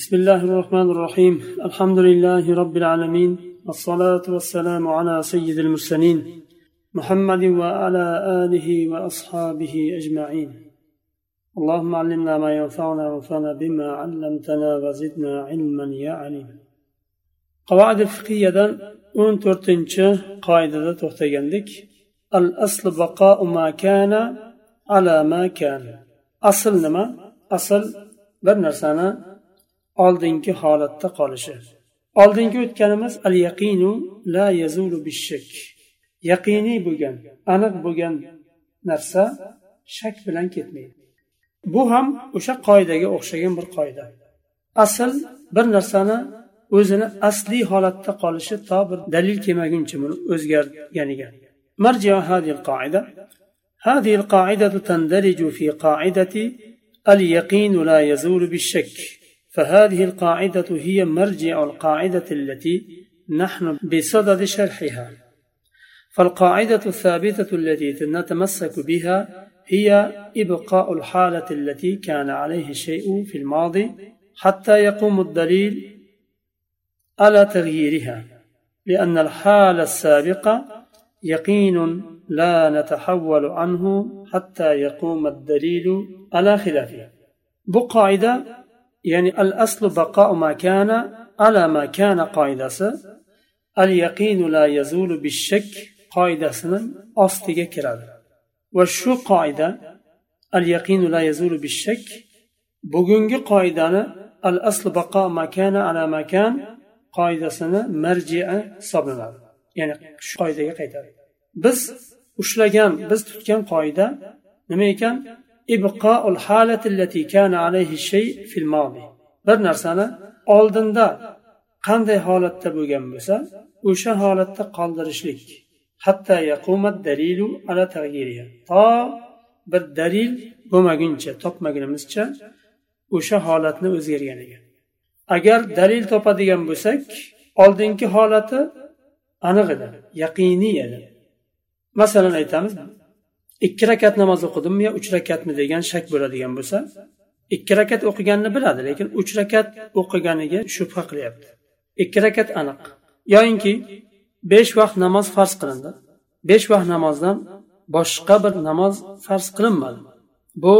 بسم الله الرحمن الرحيم الحمد لله رب العالمين والصلاة والسلام على سيد المرسلين محمد وعلى آله وأصحابه أجمعين اللهم علمنا ما ينفعنا وانفعنا بما علمتنا وزدنا علما يا عليم قواعد الفقهية o'n to'rtinchi qoidada to'xtagandik al asl baqo ma kana ala ma kana asl nima asl bir oldingi holatda qolishi oldingi o'tganimiz al yaqinu la yazulu bishak yaqiniy bo'lgan aniq bo'lgan narsa shak bilan ketmaydi bu ham o'sha qoidaga o'xshagan bir qoida asl bir narsani o'zini asliy holatda qolishi to bir dalil kelmaguncha buni o'zgarganiga مرجع هذه القاعدة هذه القاعدة تندرج في قاعدة اليقين لا يزول بالشك فهذه القاعدة هي مرجع القاعدة التي نحن بصدد شرحها. فالقاعدة الثابتة التي نتمسك بها هي إبقاء الحالة التي كان عليه الشيء في الماضي حتى يقوم الدليل على تغييرها لأن الحالة السابقة يقين لا نتحول عنه حتى يقوم الدليل على خلافه. بقاعدة ya'ni al aslu baqo ma kana ala ma kana qoidasi al yaqinu la yazulu bishak qoidasini ostiga kiradi. Va shu qoida al yaqinu la yazulu bishak bugungi qoidani al aslu baqo makana ala makan qoidasini marjia hisoblanadi. Ya'ni shu qoidaga qaytadi. Biz ushlagan biz tutgan qoida nima ekan? Ibqoul halati allati kana alayhi shay fil madi. Bir narsani oldinda qanday holatda bo'lgan bo'lsa o'sha holatda qoldirishlik. Hatto yaqumat dalilu ala tag'yiriha. To bir dalil bo'lmaguncha topmagunimizcha o'sha holatni o'zgarganiga agar dalil topadigan bo'lsak oldingi holati aniq edi yaqiniy edi. Masalan aytamiz ikki rakat namoz o'qidimmi yo uch rakatmi degan shak bo'ladigan bo'lsa ikki rakat o'qiganini biladi lekin uch rakat o'qiganiga shubha qilyapti. Ikki rakat aniq. Yoyinki besh vaqt namoz farz qilindi. Besh vaqt namozdan boshqa bir namoz farz qilinmadi. Bu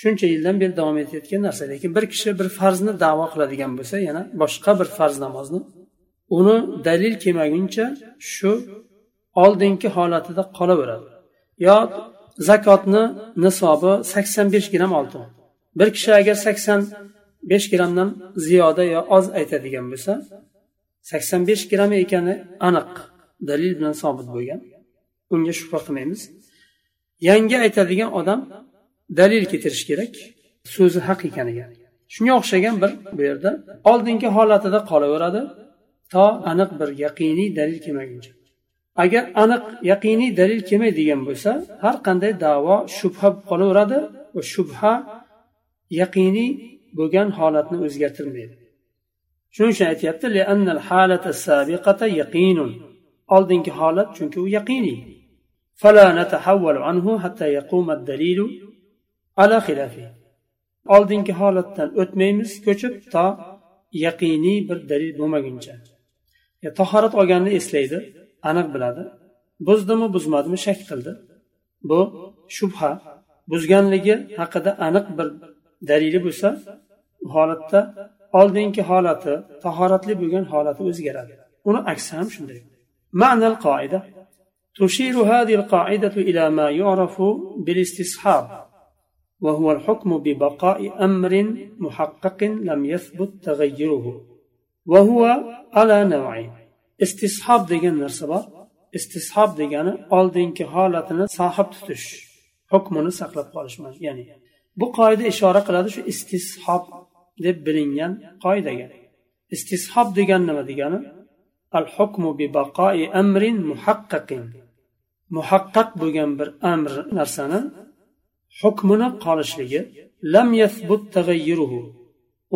shuncha yildan beri davom etayotgan narsa. Lekin bir kishi bir farzni davo qiladigan bo'lsa yana boshqa bir farz namozni uni dalil kelmaguncha shu oldingi holatida qolaveradi. Yo zakotni nisobi sakson besh gramm oltin bir kishi agar sakson besh grammdan ziyoda yo oz aytadigan bo'lsa sakson besh gramm ekani aniq dalil bilan sobit bo'lgan. Unga shubha qilmaymiz. Yangi aytadigan odam dalil keltirish kerak so'zi haq ekaniga. Shunga o'xshagan bir bu yerda oldingi holatida qolaveradi to aniq bir yaqiniy dalil kelmaguncha. agar aniq yaqiniy dalil kelmaydigan bo'lsa har qanday davo shubha bo'lib qolaveradi va shubha yaqiniy bo'lgan holatni o'zgartirmaydi. Shuning uchun aytyapti oldingi holat chunki u yaqiniy. Oldingi holatdan o'tmaymiz ko'chib to yaqiniy bir dalil bo'lmaguncha. Tahorat olganini eslaydi. aniq biladi buzdimi buzmadimi shak qildi bu shubha buzganligi haqida aniq bir dalili bo'lsa u holatda oldingi holati tahoratli bo'lgan holati o'zgaradi uni aksi ham shunday ma'nal qoida تشير هذه القاعدة إلى ما يعرف بالاستصحاب وهو الحكم ببقاء أمر محقق لم يثبت تغيره وهو على نوعين istishob degan narsa bor. Istishob degani oldingi holatini sohib tutish hukmini saqlab qolish ya'ni bu qoida ishora qiladi shu istishob deb bilingan qoidaga. Istishob degani nima degani? Al hukmu bi baqoi amrin muhaqqaqin. Muhaqqaq bo'lgan bir amr narsani hukmini qolishligi lam yathbut tagayyuruhu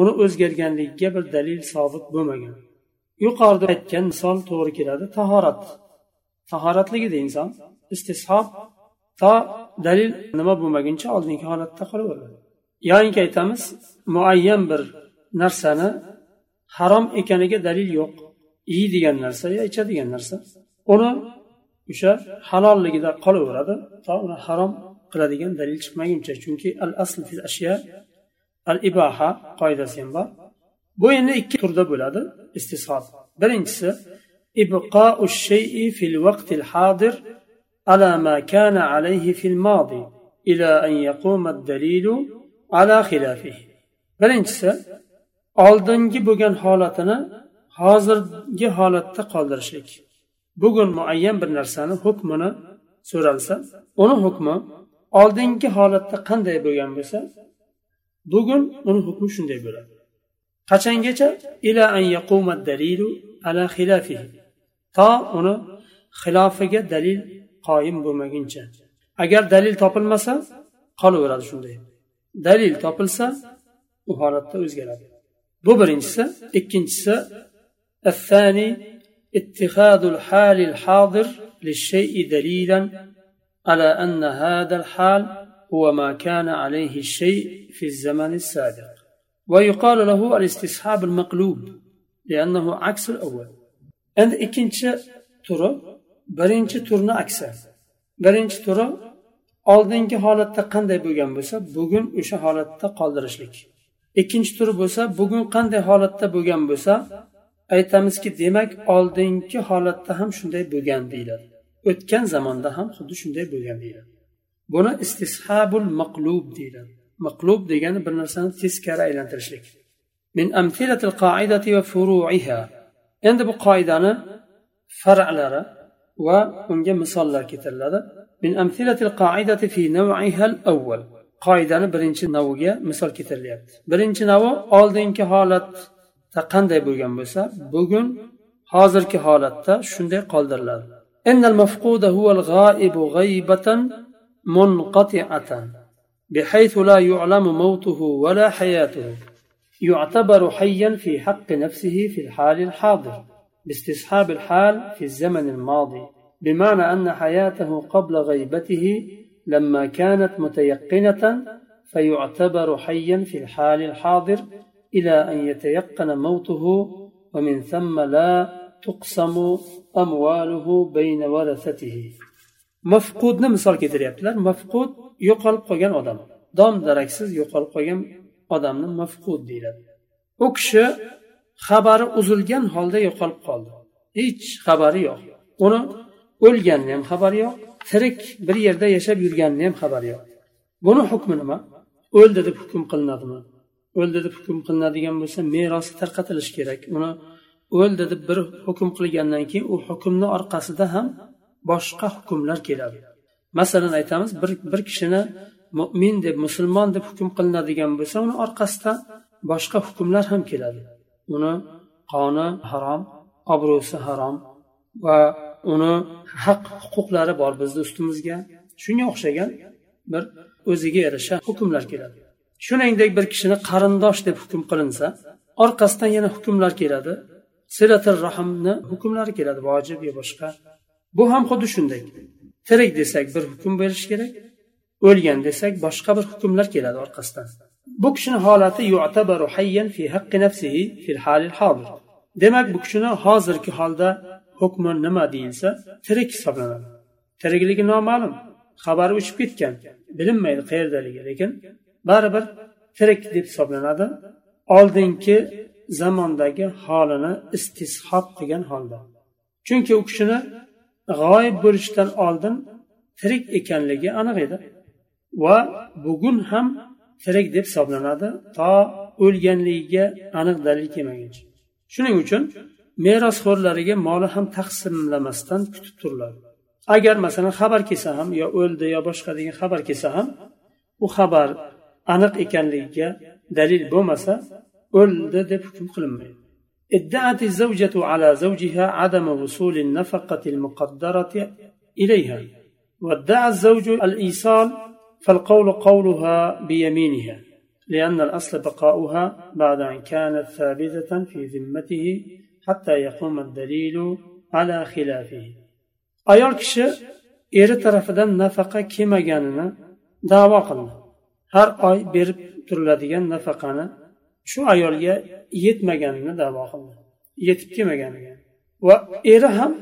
uni o'zgarganligiga bir dalil sobit bo'lmagan. Yuqorida aytgan misol to'g'ri keladi. Tahorat. Tahoratligida inson istishob to dalil nima bo'lmaguncha oldingi holatda qolaveradi. Yoyinki aytamiz muayyan bir narsani harom ekaniga dalil yo'q. Yeydigan narsa yo ichadigan narsa. Uni o'sha halolligida qolaveradi to uni harom qiladigan dalil chiqmaguncha. Chunki al asl fil ashya al ibaha qoidasi ham bor. bu endi ikki turda bo'ladi. Istiso birinchisi shay'i fil ala ma kana alayhi fil madi ila an yaquma dalilu ala birinchisi oldingi bo'lgan holatini hozirgi holatda qoldirishlik. Bugun muayyan bir narsani hukmini so'ralsa uni hukmi oldingi holatda qanday bo'lgan bo'lsa bugun uni hukmi shunday bo'ladi. Qachongacha ila an yaquma dalilu ala xilafihi to uni xilofiga dalil qoyim bo'lmaguncha agar dalil topilmasa qolaveradi shunday dalil topilsa u holatda o'zgaradi bu birinchisi ikkinchisi الثاني اتخاذ الحال الحاضر للشيء دليلا على أن هذا الحال هو ما كان عليه الشيء في الزمن السابق ويقال له الاستصحاب المقلوب لأنه عكس الأول endi ikkinchi turi birinchi turni aksi birinchi turi oldingi holatda qanday bo'lgan bo'lsa bugun o'sha holatda qoldirishlik ikkinchi turi bo'lsa bugun qanday holatda bo'lgan bo'lsa aytamizki demak oldingi holatda ham shunday bo'lgan deyiladi o'tgan zamonda ham xuddi shunday bo'lgan deyiladi buni istishabul maqlub deyiladi maqlub degani bir narsani teskari aylantirishlik. Min amtilatil qoidati va furuiha. Endi bu qoidani far'lari va unga misollar keltiriladi. Min amtilatil qoidati fi naw'iha al-awwal. Qoidani birinchi naviga misol keltirilyapti. Birinchi navi oldingi holatda qanday bo'lgan bo'lsa bugun hozirgi holatda shunday qoldiriladi. بحيث لا يعلم موته ولا حياته. يعتبر حيا في حق نفسه في الحال الحاضر باستصحاب الحال في الزمن الماضي. بمعنى أن حياته قبل غيبته لما كانت متيقنة فيعتبر حيا في الحال الحاضر إلى أن يتيقن موته ومن ثم لا تقسم أمواله بين ورثته. Mafqudni misol keltiryaptilar. Mafqud yo'qolib qolgan odam. Dom daraksiz yo'qolib qolgan odamni mafqud deyiladi. U kishi xabari uzilgan holda yo'qolib qoldi. Hech xabari yo'q. Uni o'lganini ham xabari yo'q tirik bir yerda yashab yurganini ham xabari yo'q. Buni hukmi nima? O'ldi deb hukm qilinadimi? O'ldi deb hukm qilinadigan bo'lsa merosi tarqatilishi kerak. Uni o'ldi deb bir hukm qilgandan keyin u hukmni orqasida ham boshqa hukmlar keladi. Masalan aytamiz bir bir kishini mo'min deb musulmon deb hukm qilinadigan bo'lsa uni orqasidan boshqa hukmlar ham keladi. Uni qoni harom obro'si harom va uni haq huquqlari bor bizni ustimizga. Shunga o'xshagan bir o'ziga yarasha hukmlar keladi. Shuningdek bir kishini qarindosh deb hukm qilinsa orqasidan yana hukmlar keladi. Silatil rahmni hukmlari keladi vojib yo boshqa bu ham xuddi shunday. Tirik desak bir hukm berish kerak o'lgan desak boshqa bir hukmlar keladi orqasidan. Bu kishini holati yu'tabaru hayyan fi haqqi nafsihi fil halil hozir demak bu kishini hozirgi holda hukmi nima deyilsa tirik hisoblanadi. Tirikligi noma'lum. Xabari o'chib ketgan. Bilinmaydi qayerdaligi lekin baribir tirik deb hisoblanadi. Oldingi zamondagi holini istishob qilgan holda. Chunki u kishini g'oyib bo'lishidan oldin tirik ekanligi aniq edi va bugun ham tirik deb hisoblanadi to o'lganligiga aniq dalil kelmaguncha. Shuning uchun merosxo'rlariga moli ham taqsimlamasdan kutib turiladi agar masalan xabar kelsa ham yo o'ldi yo boshqa degan xabar kelsa ham u xabar aniq ekanligiga dalil bo'lmasa o'ldi deb hukm qilinmaydi. ادعت الزوجة على زوجها عدم وصول النفقة المقدرة إليها وادعى الزوج الإيصال فالقول قولها بيمينها لأن الأصل بقاؤها بعد أن كانت ثابتة في ذمته حتى يقوم الدليل على خلافه. ayol kishi eri tarafidan nafaqa kelmaganini davo qildi har oy berib turiladigan nafaqani shu ayolga yetmaganini davo qildi. Yetib kelmaganiga. Va eri ham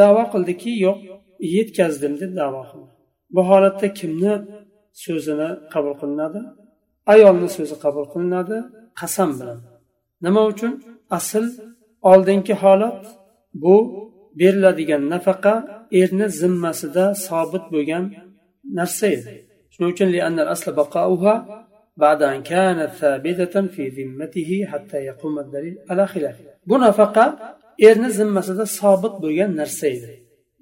davo qildiki yo'q yetkazdim deb davo qildi. Bu holatda kimni so'zini qabul qilinadi? Ayolni so'zi qabul qilinadi qasam bilan. Nima uchun? Asl oldingi holat bu beriladigan nafaqa erni zimmasida sobit bo'lgan narsa edi. Shuning uchun بعد أن كانت ثابتة في ذمته حتى يقوم الدليل على خلافه bu nafaqa erni zimmasida sobit bo'lgan narsa edi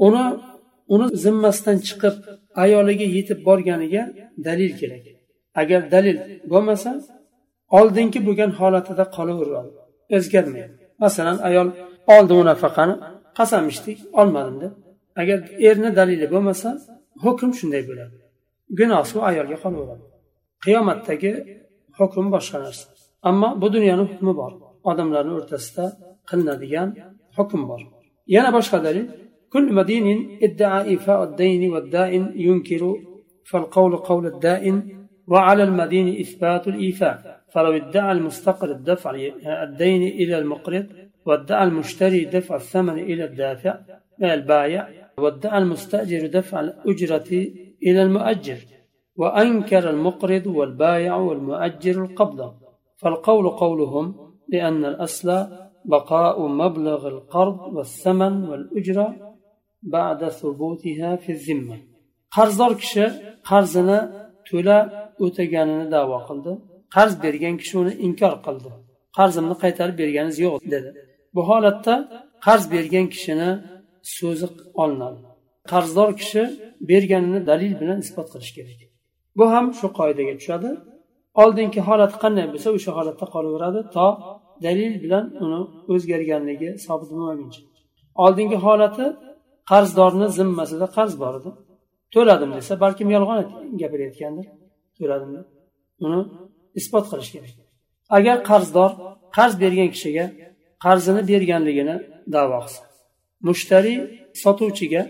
uni uni zimmasidan chiqib ayoliga yetib borganiga dalil kerak agar dalil bo'lmasa oldingi bo'lgan holatida qolaveradi o'zgarmaydi masalan ayol oldi u nafaqani qasam ichdik olmadim deb agar erni dalili bo'lmasa hukm shunday bo'ladi gunoh u ayolga qolaveradi Qiyomatdagi hukm boshqa narsa ammo bu dunyoni hukmi bor. Odamlarni o'rtasida qilinadigan hukm bor. Yana boshqa dalil. كل مدين ادعى إيفاء الدين والدائن ينكر فالقول قول الدائن وعلى المدين إثبات الإيفاء فلو ادعى المستقرض دفع الدين إلى المقرض وادعى المشتري دفع الثمن إلى الدافع البايع وادعى المستأجر دفع الأجرة إلى المؤجر وأنكر المقرض والبايع والمؤجر القبضة فالقول قولهم لأن الأصل بقاء مبلغ القرض والثمن والأجرة بعد ثبوتها في الذمة qarzdor kishi qarzini to'la o'taganini davo qildi qarz bergan kishi uni inkor qildi qarzimni qaytarib berganingiz yo'q dedi bu holatda qarz bergan kishini so'zi olinadi qarzdor kishi berganini dalil bilan isbot qilish kerak Bu ham shu qoidaga tushadi. Oldingi holati qanday bo'lsa o'sha holatda qolaveradi to dalil bilan uni o'zgarganligi sobit bo'lmaguncha. Oldingi holati qarzdorni zimmasida qarz bor edi. To'ladim desa balkim yolg'on gapirayotgandir. To'ladim deb uni isbot qilish kerak. Agar qarzdor qarz bergan kishiga qarzini berganligini davo qilsa mushtariy sotuvchiga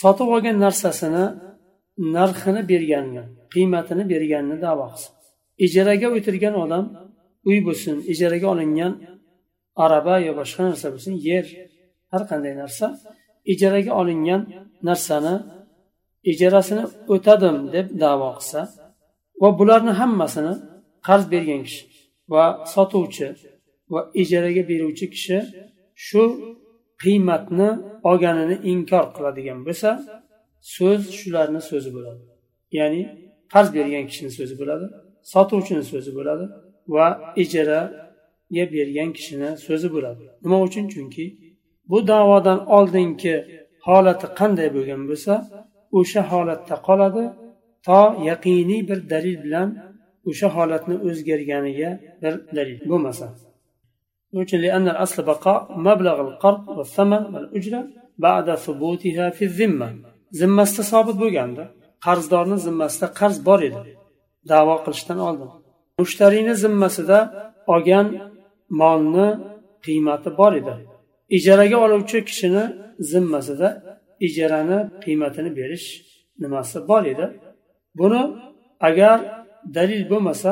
sotib olgan narsasini narxini berganini qiymatini berganini davo qilsa ijaraga o'tirgan odam uy bo'lsin ijaraga olingan araba yo boshqa narsa bo'lsin yer har qanday narsa ijaraga olingan narsani ijarasini o'tadim deb davo qilsa va bularni hammasini qarz bergan kishi va sotuvchi va ijaraga beruvchi kishi shu qiymatni olganini inkor qiladigan bo'lsa so'z shularni so'zi bo'ladi ya'ni qarz bergan kishini so'zi bo'ladi sotuvchini so'zi bo'ladi va ijaraga bergan kishini so'zi bo'ladi nima uchun chunki bu davodan oldingi holati qanday bo'lgan bo'lsa o'sha holatda qoladi to yaqiniy bir dalil bilan o'sha holatni o'zgarganiga bir dalil bo'lmasa uchun لأن الأصل بقاء مبلغ القرض والثمن والأجرة بعد ثبوتها في الذمة zimmasida sobit bo'lganda qarzdorni zimmasida qarz bor edi. Davo qilishdan oldin. Mushtariyni zimmasida olgan molni qiymati bor edi. Ijaraga oluvchi kishini zimmasida ijarani qiymatini berish nimasi bor edi? Buni agar dalil bo'lmasa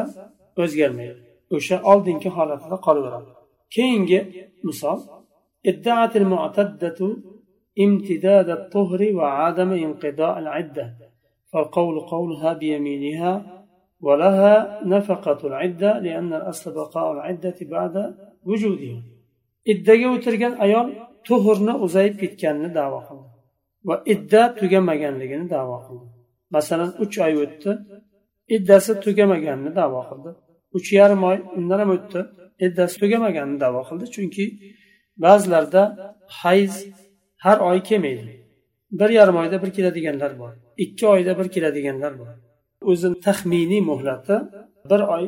o'zgarmaydi. O'sha oldingi holatida qolaveradi. Keyingi misol. امتداد الطهر وعدم انقضاء العدة فالقول قولها بيمينها ولها نفقة العدة لأن الأصل بقاء العدة بعد وجودها iddaga o'tirgan ayol tuhurni uzayib ketganini davo qildi va idda tugamaganligini davo qildi masalan uch oy o'tdi iddasi tugamaganini davo qildi uch yarim oy undan ham o'tdi iddasi tugamaganini davo qildi chunki ba'zilarda hayz har oy kelmaydi. Bir yarim oyda bir keladiganlar bor. Ikki oyda bir keladiganlar bor. O'zini taxminiy muhlati bir oy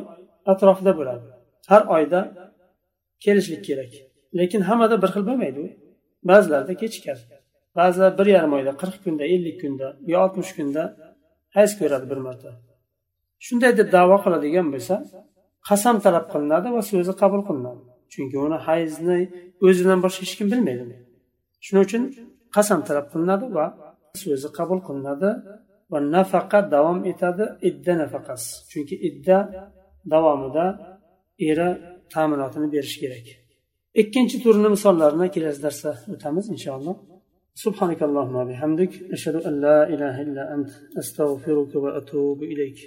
atrofida bo'ladi. Har oyda kelishlik kerak. Lekin hammada bir xil bo'lmaydi u. Ba'zilarda kechikadi. Ba'zilar bir yarim oyda qirq kunda ellik kunda yo oltmish kunda hayz ko'radi bir marta. Shunday deb davo qiladigan bo'lsa qasam talab qilinadi va so'zi qabul qilinadi. Chunki uni hayzni o'zidan boshqa hech kim bilmaydi. shuning uchun qasam talab qilinadi va so'zi qabul qilinadi va nafaqa davom etadi idda nafaqasi chunki idda davomida eri ta'minotini berish kerak ikkinchi turni misollarini kelasi darsda o'tamiz inshaalloh سبحانك اللهم وبحمدك أشهد أن لا إله إلا أنت أستغفرك وأتوب إليك